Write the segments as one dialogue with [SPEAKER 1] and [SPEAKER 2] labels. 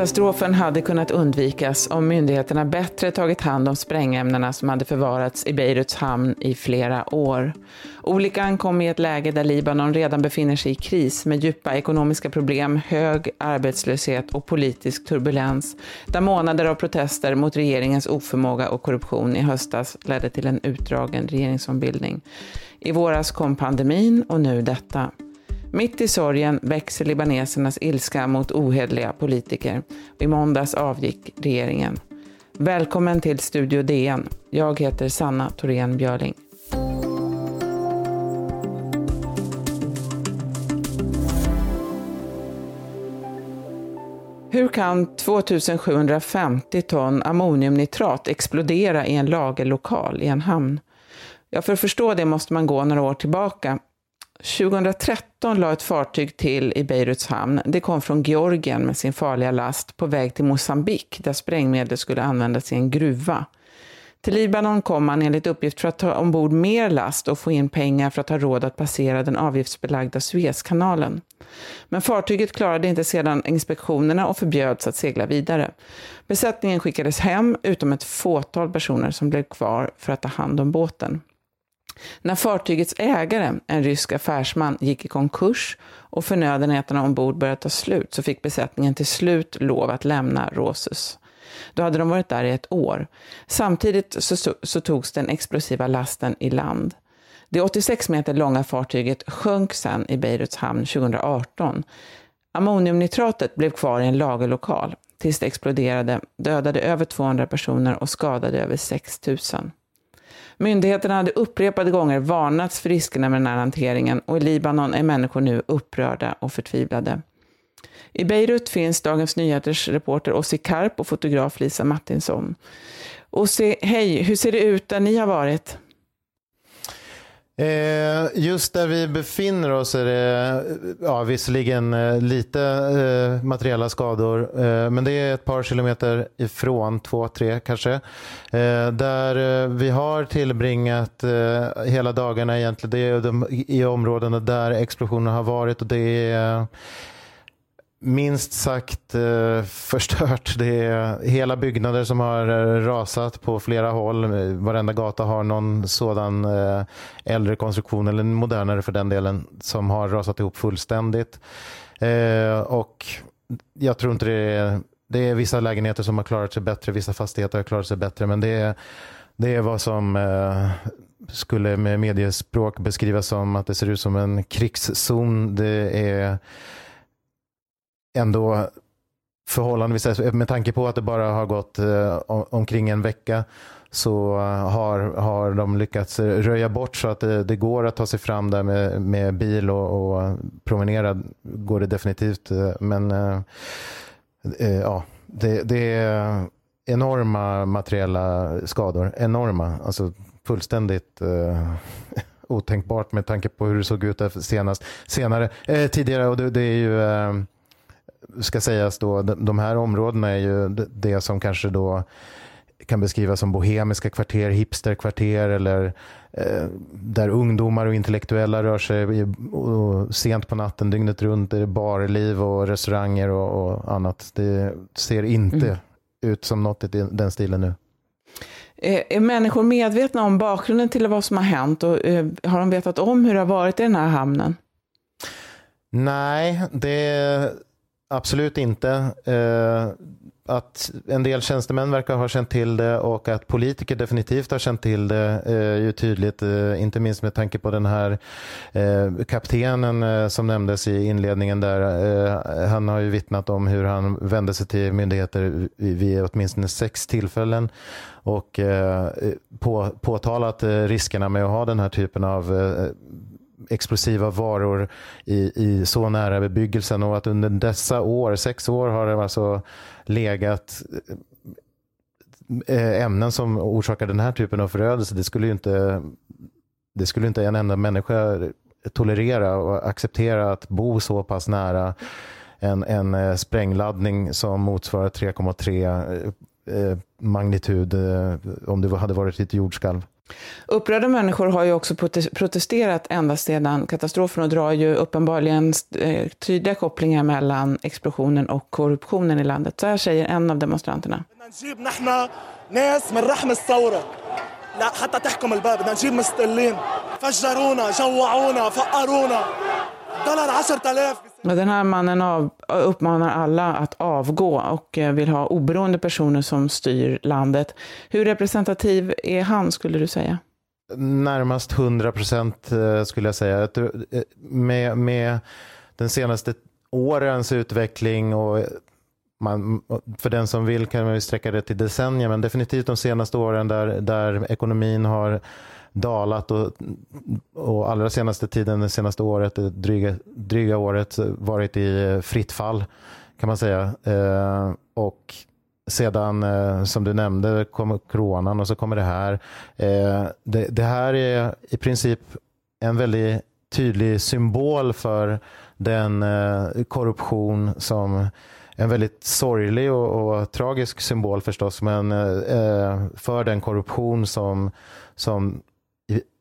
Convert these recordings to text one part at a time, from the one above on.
[SPEAKER 1] Katastrofen hade kunnat undvikas om myndigheterna bättre tagit hand om sprängämnena som hade förvarats i Beiruts hamn i flera år. Olyckan kom i ett läge där Libanon redan befinner sig i kris med djupa ekonomiska problem, hög arbetslöshet och politisk turbulens, där månader av protester mot regeringens oförmåga och korruption i höstas ledde till en utdragen regeringsombildning. I våras kom pandemin och nu detta. Mitt i sorgen växer libanesernas ilska mot ohederliga politiker. I måndags avgick regeringen. Välkommen till Studio DN. Jag heter Sanna Thorén Björling. Hur kan 2750 ton ammoniumnitrat explodera i en lagerlokal i en hamn? Ja, för att förstå det måste man gå några år tillbaka 2013 la ett fartyg till i Beiruts hamn. Det kom från Georgien med sin farliga last på väg till Mosambik där sprängmedel skulle användas i en gruva. Till Libanon kom man enligt uppgift för att ta ombord mer last och få in pengar för att ha råd att passera den avgiftsbelagda Suezkanalen. Men fartyget klarade inte sedan inspektionerna och förbjöds att segla vidare. Besättningen skickades hem utom ett fåtal personer som blev kvar för att ta hand om båten. När fartygets ägare, en rysk affärsman, gick i konkurs och förnödenheterna ombord började ta slut så fick besättningen till slut lov att lämna Rosus. Då hade de varit där i ett år. Samtidigt så, så togs den explosiva lasten i land. Det 86 meter långa fartyget sjönk sedan i Beiruts hamn 2018. Ammoniumnitratet blev kvar i en lagerlokal tills det exploderade, dödade över 200 personer och skadade över 6 000. Myndigheterna hade upprepade gånger varnats för riskerna med den här hanteringen och i Libanon är människor nu upprörda och förtvivlade. I Beirut finns Dagens Nyheters reporter Ossi Karp och fotograf Lisa Martinsson. Ossi, hej, hur ser det ut där ni har varit?
[SPEAKER 2] Eh, just där vi befinner oss är det ja, visserligen eh, lite eh, materiella skador, eh, men det är ett par kilometer ifrån, två, tre kanske. Där vi har tillbringat hela dagarna egentligen, det är de, i områdena där explosionen har varit och det är minst sagt eh, förstört. Det är hela byggnader som har eh, rasat på flera håll. Varenda gata har någon sådan eh, äldre konstruktion, eller modernare för den delen, som har rasat ihop fullständigt. Eh, och jag tror inte det är, det är vissa lägenheter som har klarat sig bättre, vissa fastigheter har klarat sig bättre, men det är, det är vad som eh, skulle med mediespråk beskrivas som att det ser ut som en krigszon. Det är ändå förhållandevis, med tanke på att det bara har gått eh, omkring en vecka så har, har de lyckats röja bort så att det, det går att ta sig fram där med, med bil och, och promenera går det definitivt. Men eh, eh ja, det, det, är enorma materiella skador. Enorma, alltså fullständigt eh, otänkbart med tanke på hur det såg ut senast, senare, eh, tidigare. Och det, det är ju eh, ska sägas då, de här områdena är ju det som kanske då kan beskrivas som bohemiska kvarter, hipsterkvarter eller eh, där ungdomar och intellektuella rör sig och sent på natten, dygnet runt. Det är barliv och restauranger och, och annat. Det ser inte mm. ut som något i den stilen nu.
[SPEAKER 1] Är människor medvetna om bakgrunden till vad som har hänt och eh, har de vetat om hur det har varit i den här hamnen?
[SPEAKER 2] Nej, det Absolut inte. Eh, att en del tjänstemän verkar ha känt till det och att politiker definitivt har känt till det eh, är ju tydligt. Eh, inte minst med tanke på den här eh, kaptenen eh, som nämndes i inledningen där. Eh, han har ju vittnat om hur han vände sig till myndigheter vid åtminstone sex tillfällen och på, påtalat riskerna med att ha den här typen av explosiva varor i, i så nära bebyggelsen och att under dessa år, sex år, har det alltså legat eh, ämnen som orsakar den här typen av förödelse. Det skulle ju inte, det skulle inte en enda människa tolerera och acceptera att bo så pass nära en, en eh, sprängladdning som motsvarar 3,3 eh, magnitud om det hade varit ett jordskalv.
[SPEAKER 1] Upprörda människor har ju också protesterat ända sedan katastrofen och drar ju uppenbarligen eh, tydliga kopplingar mellan explosionen och korruptionen i landet. Så här säger en av demonstranterna. Den här mannen av, uppmanar alla att avgå och eh, vill ha oberoende personer som styr landet. Hur representativ är han, skulle du säga?
[SPEAKER 2] Närmast 100 procent eh, skulle jag säga. Eh, med, med den senaste årens utveckling och man, för den som vill kan man sträcka det till decennier, men definitivt de senaste åren där, där ekonomin har dalat och, och allra senaste tiden, det senaste året, det dryga, dryga året, varit i eh, fritt fall kan man säga. Eh, och sedan, eh, som du nämnde, kommer coronan och så kommer det här. Eh, det, det, här är i princip en väldigt tydlig symbol för den eh, korruption som en väldigt sorglig och, och tragisk symbol förstås, men eh, eh för den korruption som, som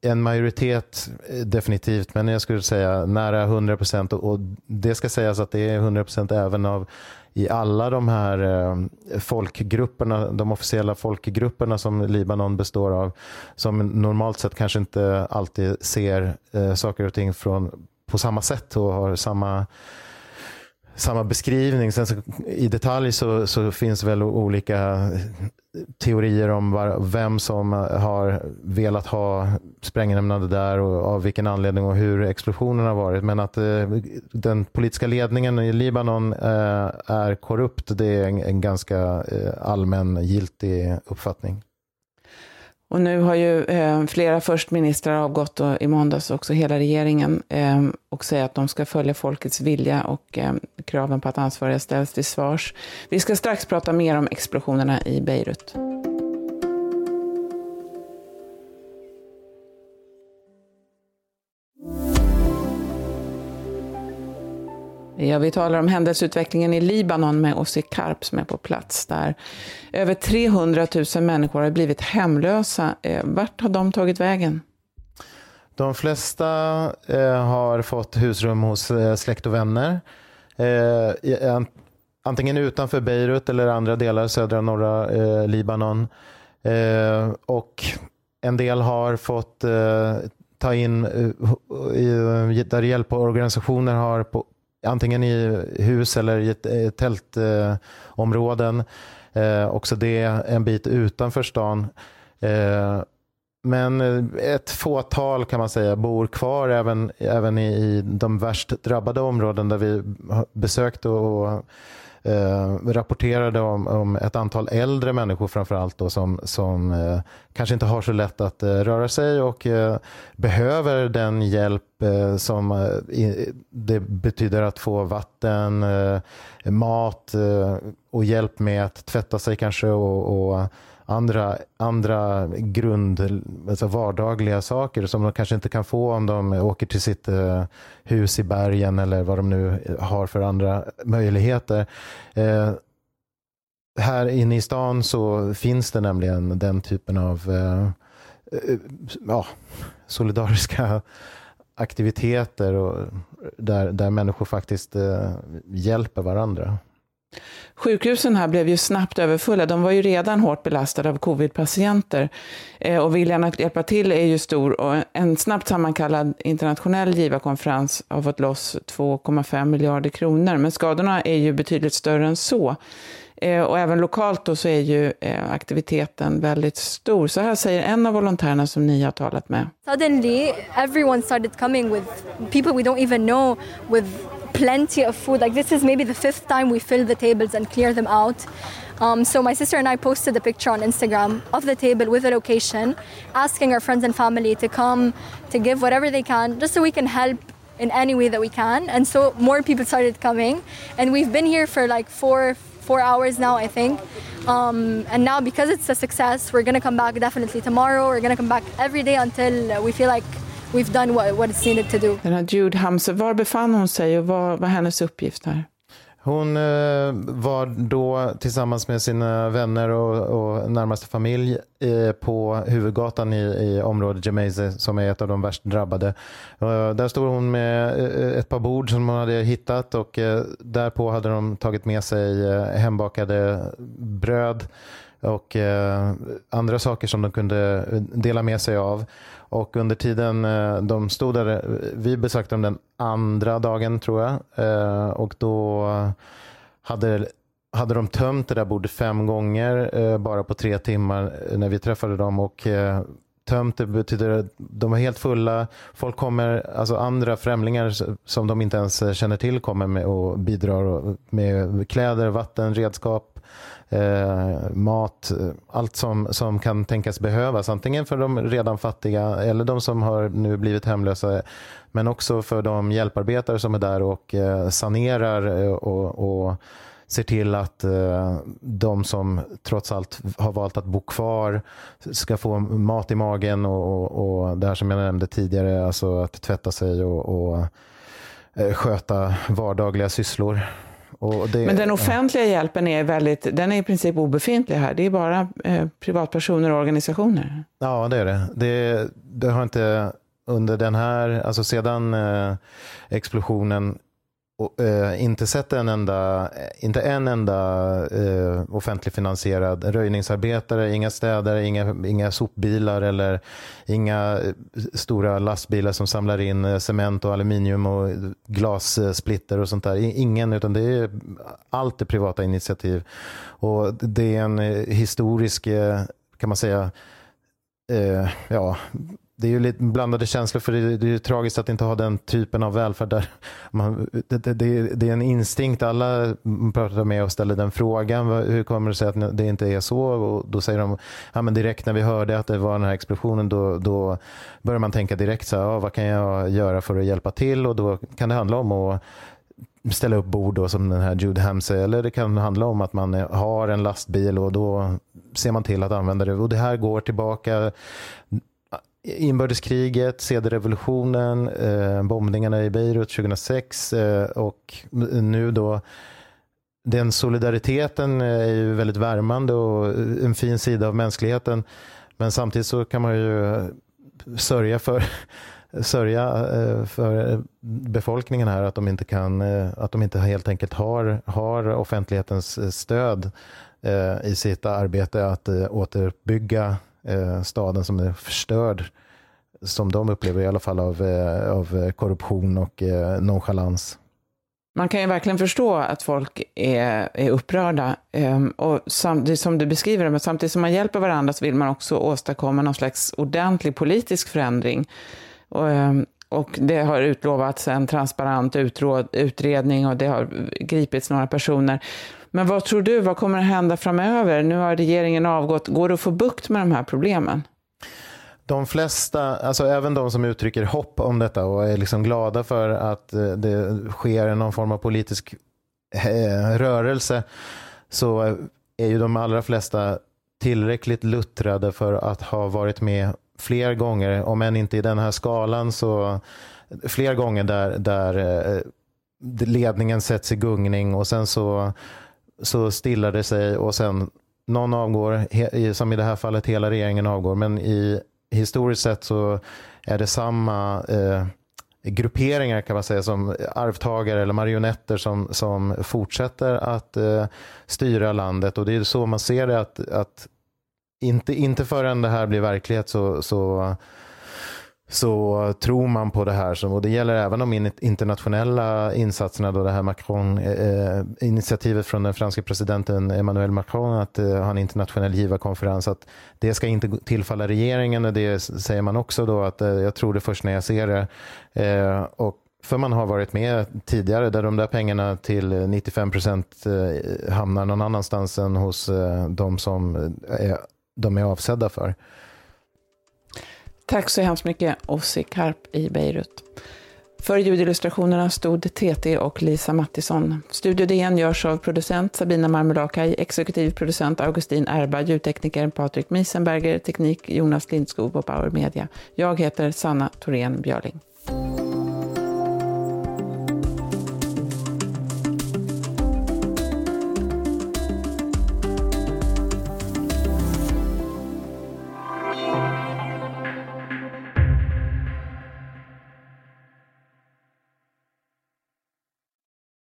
[SPEAKER 2] en majoritet eh, definitivt, men jag skulle säga nära 100 procent. Och det ska sägas att det är 100 procent även av i alla de här eh, folkgrupperna, de officiella folkgrupperna som Libanon består av, som normalt sett kanske inte alltid ser eh, saker och ting från, på samma sätt och har samma samma beskrivning. Sen så, I detalj så, så, finns väl olika teorier om var, vem som har velat ha sprängämnena där och av vilken anledning och hur explosionen har varit. Men att eh, den politiska ledningen i Libanon eh, är korrupt, det är en, en ganska eh, allmängiltig uppfattning.
[SPEAKER 1] Och nu har ju eh, flera förstministrar avgått och i måndags också hela regeringen eh, och säger att de ska följa folkets vilja och eh, kraven på att ansvariga ställs till svars. Vi ska strax prata mer om explosionerna i Beirut. Ja, vi talar om händelseutvecklingen i Libanon med Ossi Karp som är på plats där. Över 300 000 människor har blivit hemlösa. Eh, vart har de tagit vägen?
[SPEAKER 2] De flesta eh, har fått husrum hos eh, släkt och vänner. Antingen utanför Beirut eller andra delar, södra och norra Libanon. Och en del har fått ta in, där hjälporganisationer har antingen i hus eller i tältområden. Eh, också det en bit utanför stan. Eh, men ett fåtal kan man säga bor kvar även, även i, i de värst drabbade områden där vi besökt och eh, rapporterade om, om, ett antal äldre människor framförallt då, som, som eh, kanske inte har så lätt att eh, röra sig och eh, behöver den hjälp eh, som eh, det betyder att få vatten, eh, mat eh, och hjälp med att tvätta sig kanske och, och andra, andra grund, alltså vardagliga saker som de kanske inte kan få om de åker till sitt eh, hus i bergen eller vad de nu har för andra möjligheter. Eh, här inne i stan så finns det nämligen den typen av eh, ja, solidariska aktiviteter och där, där människor faktiskt eh, hjälper varandra.
[SPEAKER 1] Sjukhusen här blev ju snabbt överfulla. De var ju redan hårt belastade av covid-patienter. Eh, och viljan att hjälpa till är ju stor. Och en snabbt sammankallad internationell givarkonferens har fått loss 2,5 miljarder kronor. Men skadorna är ju betydligt större än så. Eh, och även lokalt då så är ju eh, aktiviteten väldigt stor. Så här säger en av volontärerna som ni har talat med.
[SPEAKER 3] Suddenly everyone started coming with people we don't even know with plenty of food. Like this is maybe the fifth time we fill the tables and clear them out. Um, so my sister and I posted a picture on Instagram of the table with a location, asking our friends and family to come to give whatever they can, just so we can help in any way that we can. And so more people started coming, and we've been here for like four four hours now, I think. Um, and now because it's a success, we're gonna come back definitely tomorrow. We're gonna come back every day until we feel like we've done what, what it's needed to do.
[SPEAKER 1] Den här Jude Hamse, var befann hon sig och vad var hennes uppgift här?
[SPEAKER 2] Hon eh, var då tillsammans med sina vänner och, och närmaste familj eh, på huvudgatan i, i området Jemaise som är ett av de värst drabbade. Eh, där stod hon med eh, ett par bord som hon hade hittat och eh, därpå hade de tagit med sig eh, hembakade bröd och eh, andra saker som de kunde eh, dela med sig av. Och under tiden eh, de stod där, vi besökte dem den andra dagen tror jag. Och då hade, hade de tömt det där bordet fem gånger bara på tre timmar när vi träffade dem. Och tömt det betyder att de är helt fulla. Folk kommer, alltså andra främlingar som de inte ens känner till kommer med och bidrar med kläder, vatten, redskap eh, mat, eh, allt som, som kan tänkas behövas. Antingen för de redan fattiga eller de som har nu blivit hemlösa. Men också för de hjälparbetare som är där och eh, sanerar eh, och, och ser till att eh, de som trots allt har valt att bo kvar ska få mat i magen och, och, och det här som jag nämnde tidigare, alltså att tvätta sig och, och eh, sköta vardagliga sysslor.
[SPEAKER 1] Det, Men den offentliga ja. hjälpen är, väldigt, den är i princip obefintlig här. Det är bara eh, privatpersoner och organisationer.
[SPEAKER 2] Ja, det är det. Det, det har inte under den här, alltså sedan eh, explosionen och, eh, inte sett en enda, inte en enda eh, offentligfinansierad röjningsarbetare, inga städare, inga, inga sopbilar eller inga eh, stora lastbilar som samlar in eh, cement och aluminium och glassplitter och sånt där. Ingen, utan det är allt är privata initiativ. Och det är en eh, historisk, kan man säga, eh, ja, det är ju lite blandade känslor för det, det är ju tragiskt att inte ha den typen av välfärd där man, det, det, det, är en instinkt. Alla pratar med och ställer den frågan. Hur kommer det sig att det inte är så? Och då säger de, ja, men direkt när vi hörde att det var den här explosionen då, då börjar man tänka direkt så här, ja, vad kan jag göra för att hjälpa till? Och då kan det handla om att ställa upp bord då, som den här Jude Hamsey. Eller det kan handla om att man har en lastbil och då ser man till att använda det. Och det här går tillbaka inbördeskriget, CD-revolutionen, eh, bombningarna i Beirut 2006 eh, och nu då den solidariteten är ju väldigt värmande och en fin sida av mänskligheten. Men samtidigt så kan man ju sörja för, sörja eh, för befolkningen här att de inte kan, eh, att de inte helt enkelt har, har offentlighetens stöd eh, i sitt arbete att återuppbygga eh, staden som är förstörd, som de upplever i alla fall av, eh, av korruption och eh, nonchalans.
[SPEAKER 1] Man kan ju verkligen förstå att folk är, är upprörda. Ehm, och samtidigt som du beskriver det, men samtidigt som man hjälper varandra så vill man också åstadkomma någon slags ordentlig politisk förändring. Och, ehm, och det har utlovats en transparent utråd, utredning och det har gripits några personer. Men vad tror du, vad kommer att hända framöver? Nu har regeringen avgått. Går det att få bukt med de här problemen?
[SPEAKER 2] De flesta, alltså även de som uttrycker hopp om detta och är liksom glada för att eh, det sker någon form av politisk eh, rörelse, så är ju de allra flesta tillräckligt luttrade för att ha varit med fler gånger, om än inte i den här skalan, så fler gånger där, där eh, ledningen sätts i gungning och sen så så stillar det sig och sen någon avgår, som i det här fallet hela regeringen avgår, men i historiskt sett så är det samma eh, grupperingar kan man säga som arvtagare eller marionetter som, som fortsätter att eh, styra landet. Och det är så man ser det att, att inte, inte förrän det här blir verklighet så, så så tror man på det här. Och det gäller även de internationella insatserna. Då det här Macron, eh, initiativet från den franske presidenten Emmanuel Macron att eh, ha en internationell givarkonferens. Att det ska inte tillfalla regeringen. Och det säger man också då att eh, jag tror det först när jag ser det. Eh, och för man har varit med tidigare där de där pengarna till 95 procent eh, hamnar någon annanstans än hos eh, de som eh, är, de är avsedda för.
[SPEAKER 1] Tack så hemskt mycket, Ossi Karp i Beirut. För ljudillustrationerna stod TT och Lisa Mattisson. Studio DN görs av producent Sabina Marmelakai, exekutiv producent Augustin Erba, ljudtekniker Patrik Miesenberger, teknik Jonas Lindskog och Power Media. Jag heter Sanna Thorén Björling.